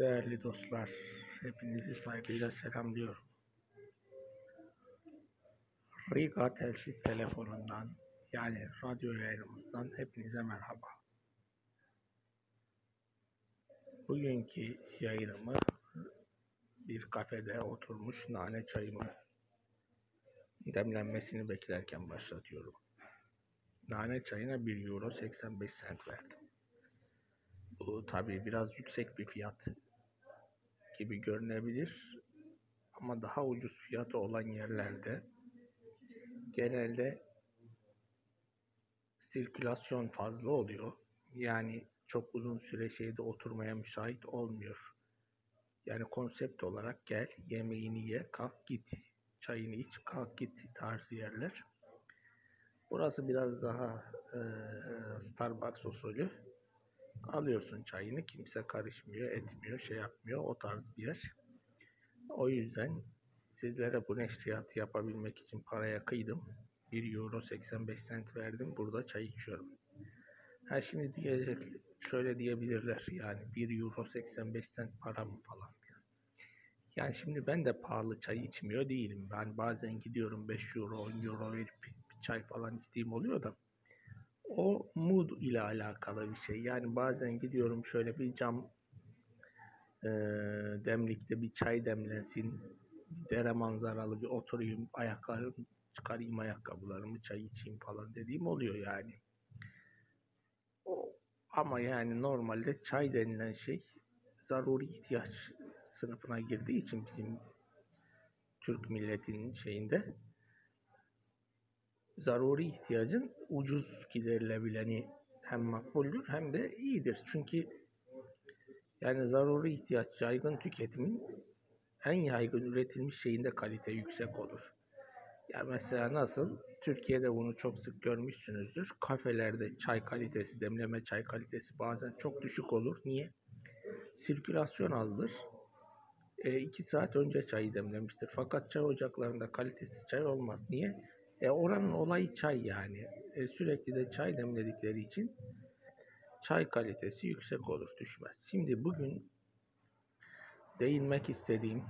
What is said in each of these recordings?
Değerli dostlar, hepinizi saygıyla selamlıyorum. Riga telsiz telefonundan yani radyo yayınımızdan hepinize merhaba. Bugünkü yayınımı bir kafede oturmuş nane çayımı demlenmesini beklerken başlatıyorum. Nane çayına 1 euro 85 cent verdim. Bu tabii biraz yüksek bir fiyat gibi görünebilir. Ama daha ucuz fiyatı olan yerlerde genelde sirkülasyon fazla oluyor. Yani çok uzun süre şeyde oturmaya müsait olmuyor. Yani konsept olarak gel, yemeğini ye, kalk git, çayını iç, kalk git tarzı yerler. Burası biraz daha e, Starbucks usulü. Alıyorsun çayını, kimse karışmıyor, etmiyor, şey yapmıyor. O tarz bir yer. O yüzden sizlere bu neşriyatı yapabilmek için paraya kıydım. 1 euro 85 cent verdim. Burada çay içiyorum. Ha şimdi diyecek, şöyle diyebilirler yani 1 euro 85 cent para mı falan. Yani şimdi ben de pahalı çay içmiyor değilim. Ben bazen gidiyorum 5 euro 10 euro verip bir çay falan içtiğim oluyor da o mood ile alakalı bir şey. Yani bazen gidiyorum şöyle bir cam e, demlikte bir çay demlensin. Bir dere manzaralı bir oturayım, ayaklarım çıkarayım ayakkabılarımı, çay içeyim falan dediğim oluyor yani. O, ama yani normalde çay denilen şey zaruri ihtiyaç sınıfına girdiği için bizim Türk milletinin şeyinde zaruri ihtiyacın ucuz giderilebileni hem makbuldür hem de iyidir. Çünkü yani zaruri ihtiyaç yaygın tüketimin en yaygın üretilmiş şeyinde kalite yüksek olur. Ya mesela nasıl? Türkiye'de bunu çok sık görmüşsünüzdür. Kafelerde çay kalitesi, demleme çay kalitesi bazen çok düşük olur. Niye? Sirkülasyon azdır. 2 e, saat önce çayı demlemiştir. Fakat çay ocaklarında kalitesiz çay olmaz. Niye? E, oranın olayı çay yani. E, sürekli de çay demledikleri için çay kalitesi yüksek olur, düşmez. Şimdi bugün değinmek istediğim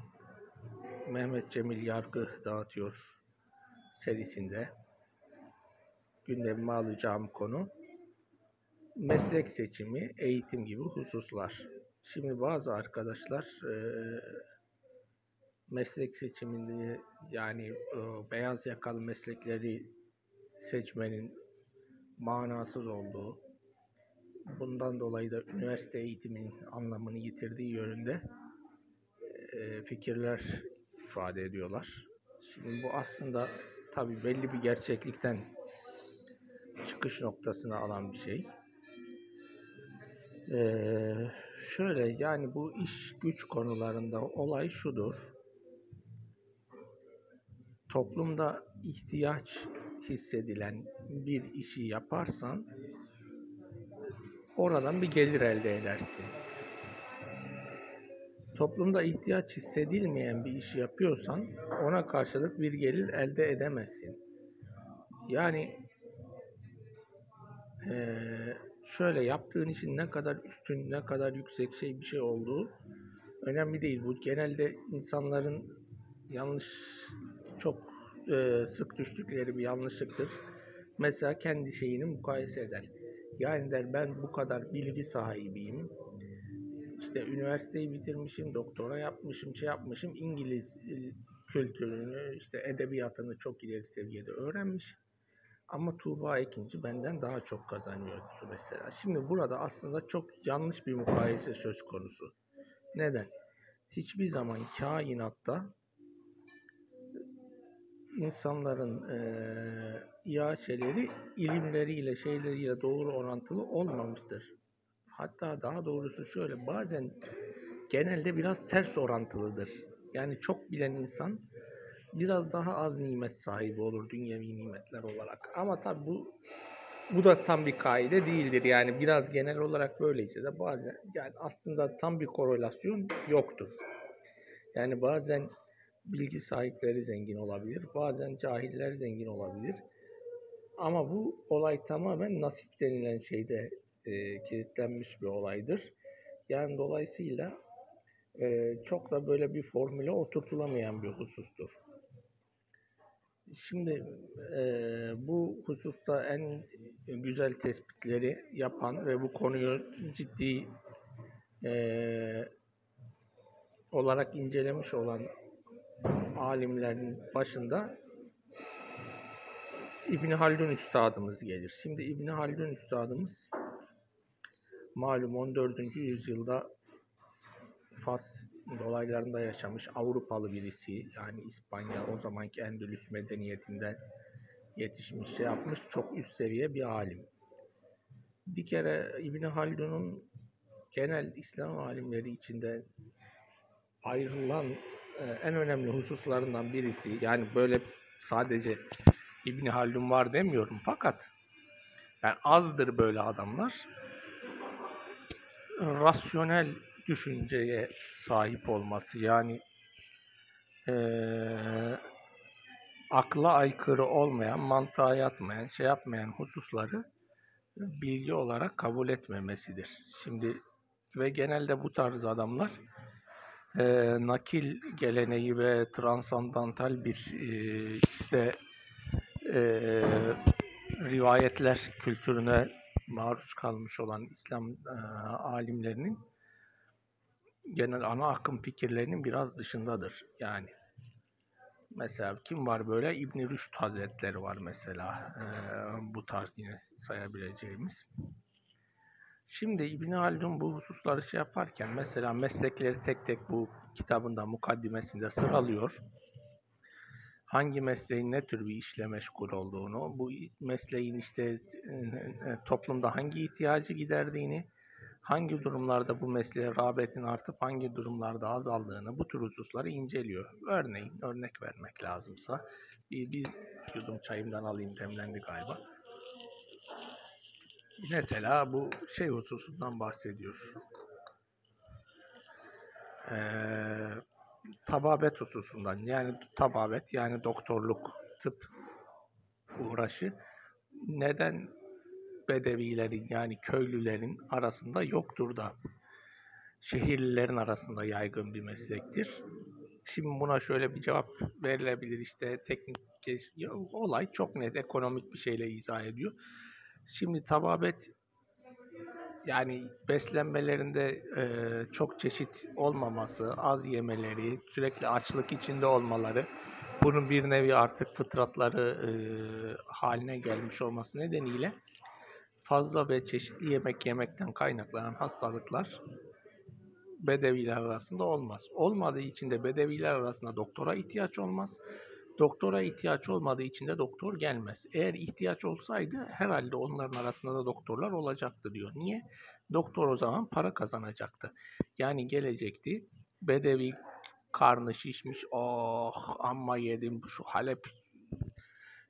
Mehmet Cemil Yargı dağıtıyor serisinde gündemime alacağım konu meslek seçimi, eğitim gibi hususlar. Şimdi bazı arkadaşlar e, meslek seçimini yani e, beyaz yakalı meslekleri seçmenin manasız olduğu, bundan dolayı da üniversite eğitiminin anlamını yitirdiği yönünde e, fikirler ifade ediyorlar. Şimdi bu aslında tabi belli bir gerçeklikten çıkış noktasına alan bir şey. Ee, şöyle yani bu iş güç konularında olay şudur toplumda ihtiyaç hissedilen bir işi yaparsan oradan bir gelir elde edersin. Toplumda ihtiyaç hissedilmeyen bir işi yapıyorsan ona karşılık bir gelir elde edemezsin. Yani şöyle yaptığın işin ne kadar üstün, ne kadar yüksek şey bir şey olduğu önemli değil. Bu genelde insanların yanlış çok e, sık düştükleri bir yanlışlıktır. Mesela kendi şeyini mukayese eder. Yani der ben bu kadar bilgi sahibiyim. İşte üniversiteyi bitirmişim, doktora yapmışım, şey yapmışım. İngiliz e, kültürünü, işte edebiyatını çok ileri seviyede öğrenmiş. Ama Tuğba ikinci benden daha çok kazanıyor mesela. Şimdi burada aslında çok yanlış bir mukayese söz konusu. Neden? Hiçbir zaman kainatta insanların e, iaşeleri ilimleriyle şeyleriyle doğru orantılı olmamıştır. Hatta daha doğrusu şöyle bazen genelde biraz ters orantılıdır. Yani çok bilen insan biraz daha az nimet sahibi olur dünyevi nimetler olarak. Ama tabi bu bu da tam bir kaide değildir. Yani biraz genel olarak böyleyse de bazen yani aslında tam bir korelasyon yoktur. Yani bazen bilgi sahipleri zengin olabilir. Bazen cahiller zengin olabilir. Ama bu olay tamamen nasip denilen şeyde e, kilitlenmiş bir olaydır. Yani dolayısıyla e, çok da böyle bir formüle oturtulamayan bir husustur. Şimdi e, bu hususta en güzel tespitleri yapan ve bu konuyu ciddi e, olarak incelemiş olan alimlerin başında İbni Haldun Üstadımız gelir. Şimdi İbni Haldun Üstadımız malum 14. yüzyılda Fas dolaylarında yaşamış Avrupalı birisi. Yani İspanya o zamanki Endülüs medeniyetinden yetişmiş, şey yapmış çok üst seviye bir alim. Bir kere İbni Haldun'un genel İslam alimleri içinde ayrılan en önemli hususlarından birisi yani böyle sadece İbni Haldun var demiyorum fakat yani azdır böyle adamlar rasyonel düşünceye sahip olması yani eee akla aykırı olmayan, mantığa yatmayan, şey yapmayan hususları bilgi olarak kabul etmemesidir. Şimdi ve genelde bu tarz adamlar e, nakil geleneği ve transandantal bir e, işte e, rivayetler kültürüne maruz kalmış olan İslam e, alimlerinin genel ana akım fikirlerinin biraz dışındadır. Yani mesela kim var böyle? İbn Rüşd Hazretleri var mesela. E, bu tarz yine sayabileceğimiz. Şimdi İbn Haldun bu hususları şey yaparken mesela meslekleri tek tek bu kitabında mukaddimesinde sıralıyor. Hangi mesleğin ne tür bir işle meşgul olduğunu, bu mesleğin işte e, e, toplumda hangi ihtiyacı giderdiğini, hangi durumlarda bu mesleğe rağbetin artıp hangi durumlarda azaldığını bu tür hususları inceliyor. Örneğin örnek vermek lazımsa bir, bir yudum çayımdan alayım demlendi galiba. Mesela bu şey hususundan bahsediyor. Ee, tababet hususundan yani tababet yani doktorluk tıp uğraşı neden bedevilerin yani köylülerin arasında yoktur da şehirlilerin arasında yaygın bir meslektir. Şimdi buna şöyle bir cevap verilebilir işte teknik olay çok net ekonomik bir şeyle izah ediyor. Şimdi tababet yani beslenmelerinde e, çok çeşit olmaması, az yemeleri, sürekli açlık içinde olmaları, bunun bir nevi artık fıtratları e, haline gelmiş olması nedeniyle fazla ve çeşitli yemek yemekten kaynaklanan hastalıklar bedeviler arasında olmaz. Olmadığı için de bedeviler arasında doktora ihtiyaç olmaz. Doktora ihtiyaç olmadığı için de doktor gelmez. Eğer ihtiyaç olsaydı herhalde onların arasında da doktorlar olacaktı diyor. Niye? Doktor o zaman para kazanacaktı. Yani gelecekti bedevi karnı şişmiş oh amma yedim şu Halep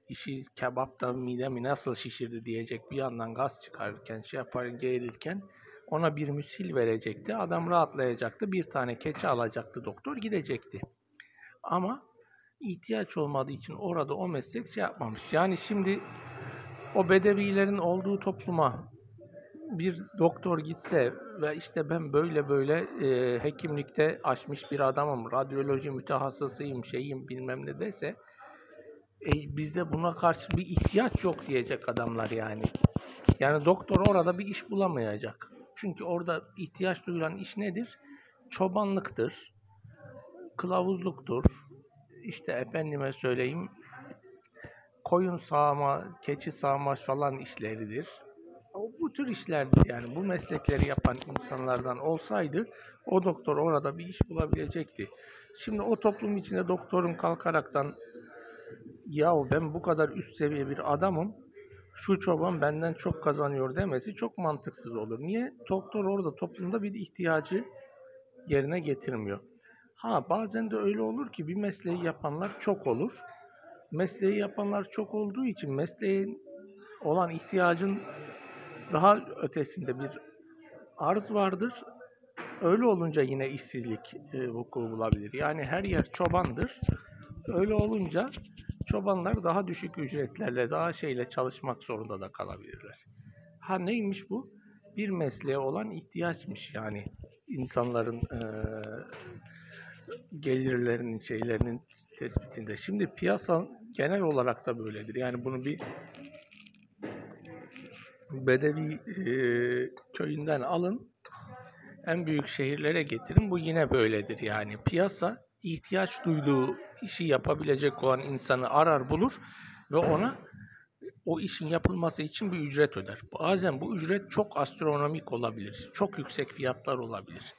işi kebapta midemi nasıl şişirdi diyecek bir yandan gaz çıkarırken şey yapar geğirirken ona bir müsil verecekti. Adam rahatlayacaktı. Bir tane keçi alacaktı doktor gidecekti. Ama ihtiyaç olmadığı için orada o meslek şey yapmamış. Yani şimdi o bedevilerin olduğu topluma bir doktor gitse ve işte ben böyle böyle e, hekimlikte aşmış bir adamım, radyoloji mütehassısıyım, şeyim bilmem ne dese e, bizde buna karşı bir ihtiyaç yok diyecek adamlar yani. Yani doktor orada bir iş bulamayacak. Çünkü orada ihtiyaç duyulan iş nedir? Çobanlıktır, kılavuzluktur, işte efendime söyleyeyim koyun sağma, keçi sağma falan işleridir. O, bu tür işlerdir yani bu meslekleri yapan insanlardan olsaydı o doktor orada bir iş bulabilecekti. Şimdi o toplum içinde doktorun kalkaraktan yahu ben bu kadar üst seviye bir adamım şu çoban benden çok kazanıyor demesi çok mantıksız olur. Niye? Doktor orada toplumda bir ihtiyacı yerine getirmiyor. Ha bazen de öyle olur ki bir mesleği yapanlar çok olur. Mesleği yapanlar çok olduğu için mesleğin olan ihtiyacın daha ötesinde bir arz vardır. Öyle olunca yine işsizlik e, vuku bulabilir. Yani her yer çobandır. Öyle olunca çobanlar daha düşük ücretlerle, daha şeyle çalışmak zorunda da kalabilirler. Ha neymiş bu? Bir mesleğe olan ihtiyaçmış yani. insanların eee, gelirlerinin şeylerinin tespitinde. Şimdi piyasa genel olarak da böyledir. Yani bunu bir Bedevi eee, köyünden alın en büyük şehirlere getirin. Bu yine böyledir. Yani piyasa ihtiyaç duyduğu işi yapabilecek olan insanı arar bulur ve ona o işin yapılması için bir ücret öder. Bazen bu ücret çok astronomik olabilir. Çok yüksek fiyatlar olabilir.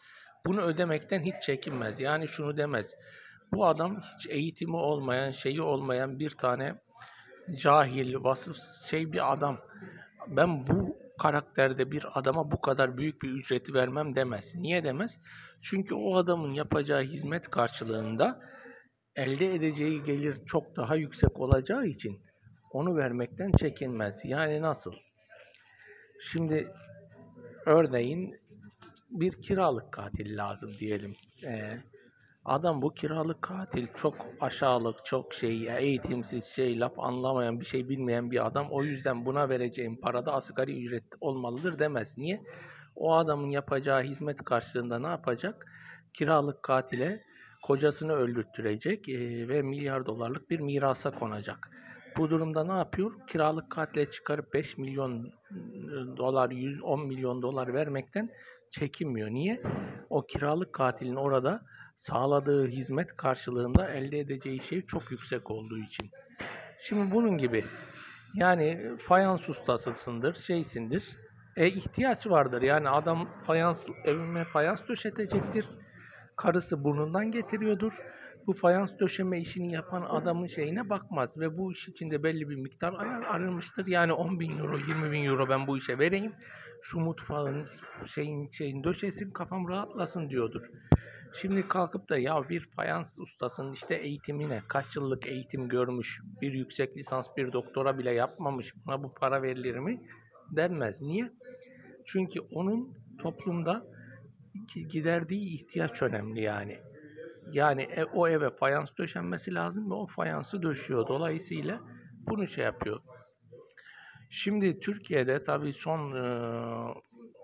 Bunu ödemekten hiç çekinmez. Yani şunu demez. Bu adam hiç eğitimi olmayan, şeyi olmayan bir tane cahil, vasıfsız şey bir adam. Ben bu karakterde bir adama bu kadar büyük bir ücreti vermem demez. Niye demez? Çünkü o adamın yapacağı hizmet karşılığında elde edeceği gelir çok daha yüksek olacağı için onu vermekten çekinmez. Yani nasıl? Şimdi örneğin bir kiralık katil lazım diyelim. Ee, adam bu kiralık katil çok aşağılık, çok şey, eğitimsiz, şey, laf anlamayan, bir şey bilmeyen bir adam. O yüzden buna vereceğim parada asgari ücret olmalıdır demez. Niye? O adamın yapacağı hizmet karşılığında ne yapacak? Kiralık katile kocasını öldürttürecek e, ve milyar dolarlık bir mirasa konacak. Bu durumda ne yapıyor? Kiralık katile çıkarıp 5 milyon e, dolar, 110 milyon dolar vermekten çekinmiyor. Niye? O kiralık katilin orada sağladığı hizmet karşılığında elde edeceği şey çok yüksek olduğu için. Şimdi bunun gibi yani fayans ustasısındır, şeysindir. E ihtiyaç vardır. Yani adam fayans evime fayans döşetecektir. Karısı burnundan getiriyordur. Bu fayans döşeme işini yapan adamın şeyine bakmaz ve bu iş içinde belli bir miktar ayar aranmıştır. Yani 10 bin euro, 20 bin euro ben bu işe vereyim. Şu mutfağın şeyin şeyin döşesin kafam rahatlasın diyordur. Şimdi kalkıp da ya bir fayans ustasının işte eğitimine kaç yıllık eğitim görmüş, bir yüksek lisans bir doktora bile yapmamış buna bu para verilir mi denmez. Niye? Çünkü onun toplumda giderdiği ihtiyaç önemli yani. Yani e, o eve fayans döşenmesi lazım ve o fayansı döşüyor. Dolayısıyla bunu şey yapıyor. Şimdi Türkiye'de tabii son e,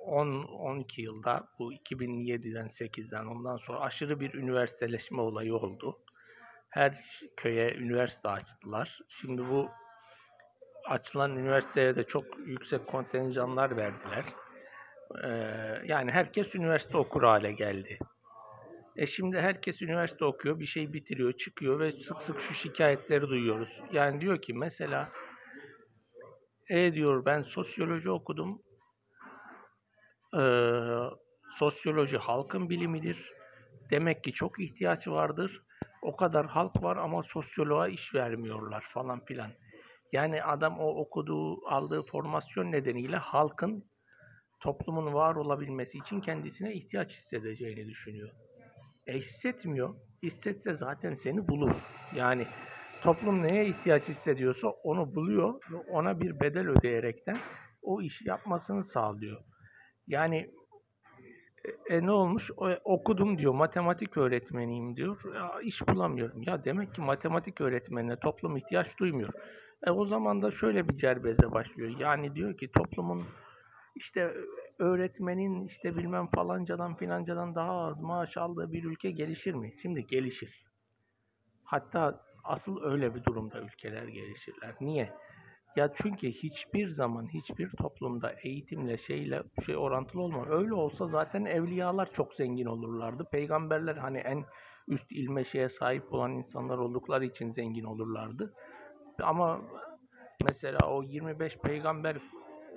10-12 yılda bu 2007'den 8'den ondan sonra aşırı bir üniversiteleşme olayı oldu. Her köye üniversite açtılar. Şimdi bu açılan üniversiteye de çok yüksek kontenjanlar verdiler. Yani herkes üniversite okur hale geldi. E şimdi herkes üniversite okuyor, bir şey bitiriyor, çıkıyor ve sık sık şu şikayetleri duyuyoruz. Yani diyor ki mesela e diyor ben sosyoloji okudum. Ee, sosyoloji halkın bilimidir. Demek ki çok ihtiyaç vardır. O kadar halk var ama sosyoloğa iş vermiyorlar falan filan. Yani adam o okuduğu, aldığı formasyon nedeniyle halkın toplumun var olabilmesi için kendisine ihtiyaç hissedeceğini düşünüyor. E hissetmiyor. Hissetse zaten seni bulur. Yani toplum neye ihtiyaç hissediyorsa onu buluyor ve ona bir bedel ödeyerekten o işi yapmasını sağlıyor. Yani e, e, ne olmuş? O, okudum diyor, matematik öğretmeniyim diyor. Ya, iş bulamıyorum. Ya demek ki matematik öğretmenine toplum ihtiyaç duymuyor. E o zaman da şöyle bir cerbeze başlıyor. Yani diyor ki toplumun işte öğretmenin işte bilmem falancadan filancadan daha az maaş aldığı bir ülke gelişir mi? Şimdi gelişir. Hatta asıl öyle bir durumda ülkeler gelişirler. Niye? Ya çünkü hiçbir zaman hiçbir toplumda eğitimle şeyle şey orantılı olmaz. Öyle olsa zaten evliyalar çok zengin olurlardı. Peygamberler hani en üst ilme şeye sahip olan insanlar oldukları için zengin olurlardı. Ama mesela o 25 peygamber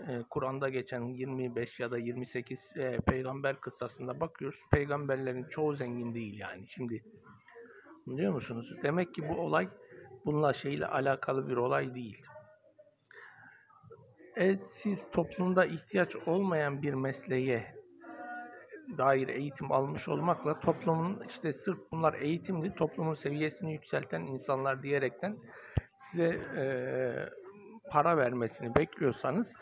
e, Kur'an'da geçen 25 ya da 28 e, peygamber kıssasında bakıyoruz. Peygamberlerin çoğu zengin değil yani. Şimdi biliyor musunuz? Demek ki bu olay bununla şeyle alakalı bir olay değil. Evet, siz toplumda ihtiyaç olmayan bir mesleğe dair eğitim almış olmakla toplumun işte sırf bunlar eğitimli toplumun seviyesini yükselten insanlar diyerekten size e, para vermesini bekliyorsanız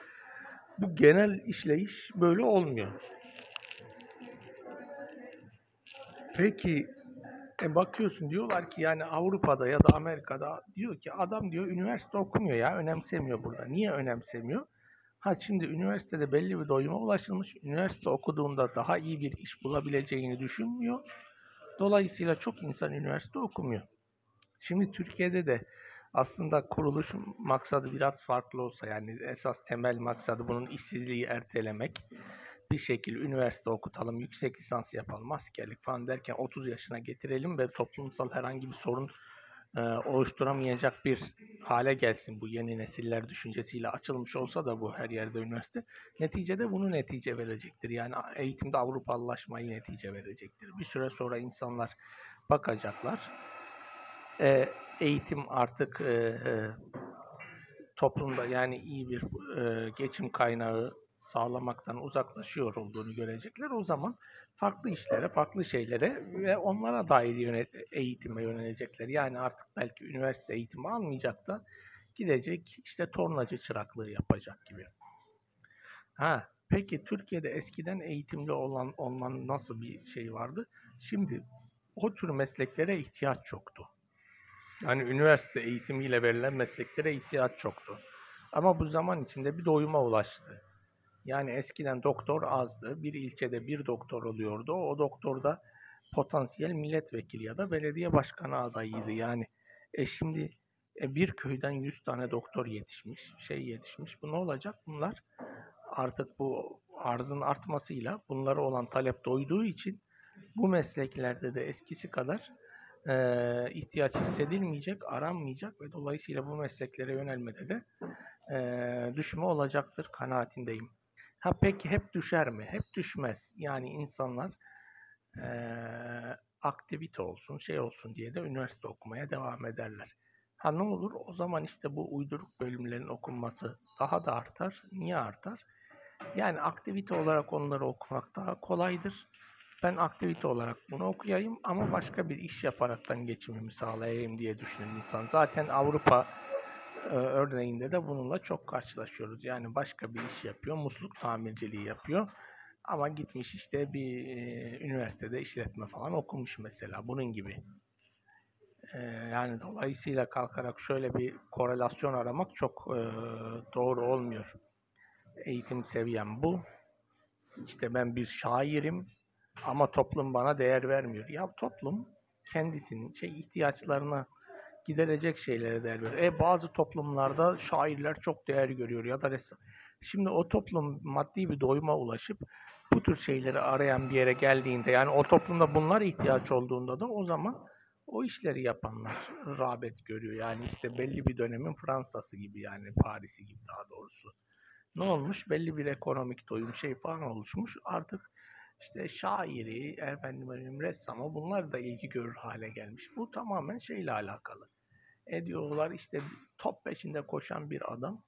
bu genel işleyiş böyle olmuyor. Peki e bakıyorsun diyorlar ki yani Avrupa'da ya da Amerika'da diyor ki adam diyor üniversite okumuyor ya önemsemiyor burada. Niye önemsemiyor? Ha şimdi üniversitede belli bir doyuma ulaşılmış. Üniversite okuduğunda daha iyi bir iş bulabileceğini düşünmüyor. Dolayısıyla çok insan üniversite okumuyor. Şimdi Türkiye'de de aslında kuruluş maksadı biraz farklı olsa yani esas temel maksadı bunun işsizliği ertelemek. Bir şekilde üniversite okutalım, yüksek lisans yapalım, askerlik falan derken 30 yaşına getirelim ve toplumsal herhangi bir sorun e, oluşturamayacak bir hale gelsin bu yeni nesiller düşüncesiyle açılmış olsa da bu her yerde üniversite neticede bunu netice verecektir. Yani eğitimde Avrupalılaşmayı netice verecektir. Bir süre sonra insanlar bakacaklar. E, eğitim artık e, e, toplumda yani iyi bir e, geçim kaynağı sağlamaktan uzaklaşıyor olduğunu görecekler. O zaman farklı işlere, farklı şeylere ve onlara dair yönet eğitime yönelecekler. Yani artık belki üniversite eğitimi almayacak da gidecek işte tornacı çıraklığı yapacak gibi. Ha, peki Türkiye'de eskiden eğitimli olan olman nasıl bir şey vardı? Şimdi o tür mesleklere ihtiyaç çoktu. Yani üniversite eğitimiyle verilen mesleklere ihtiyaç çoktu. Ama bu zaman içinde bir doyuma ulaştı. Yani eskiden doktor azdı. Bir ilçede bir doktor oluyordu. O doktor da potansiyel milletvekili ya da belediye başkanı adayıydı. Yani e şimdi e bir köyden 100 tane doktor yetişmiş, şey yetişmiş. Bu ne olacak? Bunlar artık bu arzın artmasıyla bunlara olan talep doyduğu için bu mesleklerde de eskisi kadar e, ihtiyaç hissedilmeyecek, aranmayacak ve dolayısıyla bu mesleklere yönelmede de e, düşme olacaktır kanaatindeyim. Ha peki hep düşer mi? Hep düşmez. Yani insanlar e, aktivite olsun, şey olsun diye de üniversite okumaya devam ederler. Ha ne olur? O zaman işte bu uyduruk bölümlerin okunması daha da artar. Niye artar? Yani aktivite olarak onları okumak daha kolaydır. Ben aktivite olarak bunu okuyayım ama başka bir iş yaparaktan geçimimi sağlayayım diye düşünen insan. Zaten Avrupa e, örneğinde de bununla çok karşılaşıyoruz. Yani başka bir iş yapıyor, musluk tamirciliği yapıyor. Ama gitmiş işte bir e, üniversitede işletme falan okumuş mesela bunun gibi. E, yani dolayısıyla kalkarak şöyle bir korelasyon aramak çok e, doğru olmuyor. Eğitim seviyem bu. İşte ben bir şairim ama toplum bana değer vermiyor. Ya toplum kendisinin şey ihtiyaçlarına giderecek şeylere değer veriyor. E bazı toplumlarda şairler çok değer görüyor ya da ressam. Şimdi o toplum maddi bir doyuma ulaşıp bu tür şeyleri arayan bir yere geldiğinde yani o toplumda bunlar ihtiyaç olduğunda da o zaman o işleri yapanlar rağbet görüyor. Yani işte belli bir dönemin Fransa'sı gibi yani Paris'i gibi daha doğrusu. Ne olmuş? Belli bir ekonomik doyum şey falan oluşmuş. Artık işte şairi, efendim ressamı bunlar da ilgi görür hale gelmiş. Bu tamamen şeyle alakalı ediyorlar. İşte top peşinde koşan bir adam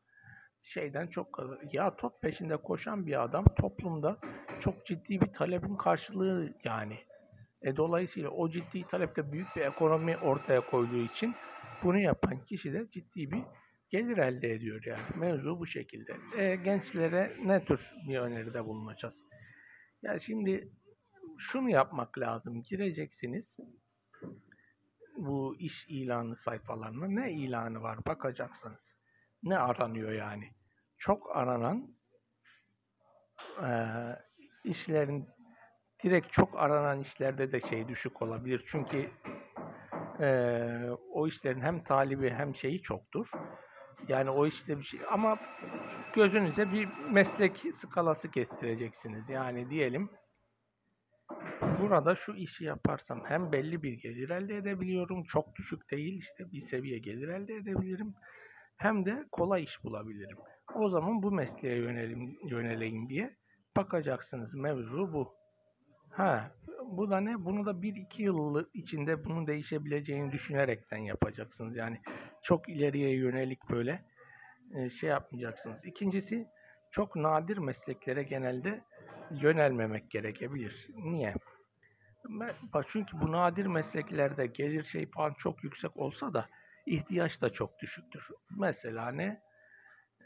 şeyden çok ya top peşinde koşan bir adam toplumda çok ciddi bir talebin karşılığı yani. E, dolayısıyla o ciddi talepte büyük bir ekonomi ortaya koyduğu için bunu yapan kişi de ciddi bir gelir elde ediyor yani. Mevzu bu şekilde. E, gençlere ne tür bir öneride bulunacağız? Ya şimdi şunu yapmak lazım. Gireceksiniz bu iş ilanı sayfalarına ne ilanı var bakacaksınız. Ne aranıyor yani. Çok aranan e, işlerin direkt çok aranan işlerde de şey düşük olabilir. Çünkü e, o işlerin hem talibi hem şeyi çoktur. Yani o işte bir şey ama gözünüze bir meslek skalası kestireceksiniz. Yani diyelim burada şu işi yaparsam hem belli bir gelir elde edebiliyorum. Çok düşük değil işte bir seviye gelir elde edebilirim. Hem de kolay iş bulabilirim. O zaman bu mesleğe yönelim, yöneleyim diye bakacaksınız. Mevzu bu. Ha, bu da ne? Bunu da bir iki yıl içinde bunun değişebileceğini düşünerekten yapacaksınız. Yani çok ileriye yönelik böyle e, şey yapmayacaksınız. İkincisi çok nadir mesleklere genelde yönelmemek gerekebilir. Niye? Çünkü bu nadir mesleklerde gelir şey falan çok yüksek olsa da ihtiyaç da çok düşüktür. Mesela ne?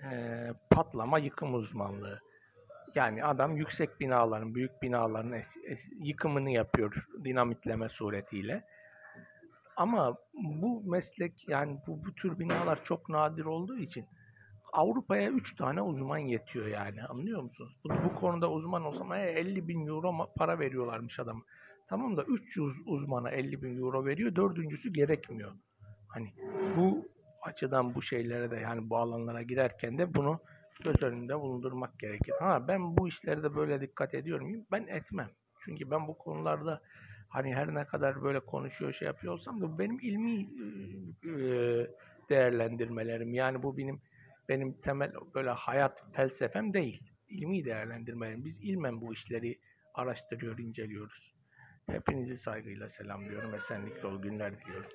Ee, patlama yıkım uzmanlığı. Yani adam yüksek binaların, büyük binaların es, es, yıkımını yapıyor dinamitleme suretiyle. Ama bu meslek yani bu, bu tür binalar çok nadir olduğu için Avrupa'ya 3 tane uzman yetiyor yani anlıyor musunuz? Bu, bu konuda uzman olsam e, 50 bin euro para veriyorlarmış adama. Tamam da 300 uzmana 50 bin euro veriyor, dördüncüsü gerekmiyor. Hani bu açıdan bu şeylere de yani bu alanlara girerken de bunu göz önünde bulundurmak gerekir. Ha ben bu işlerde böyle dikkat ediyor muyum? Ben etmem. Çünkü ben bu konularda hani her ne kadar böyle konuşuyor şey yapıyor olsam da benim ilmi değerlendirmelerim. Yani bu benim benim temel böyle hayat felsefem değil. İlmi değerlendirmelerim. Biz ilmen bu işleri araştırıyor, inceliyoruz. Hepinizi saygıyla selamlıyorum. Esenlikle ol günler diliyorum.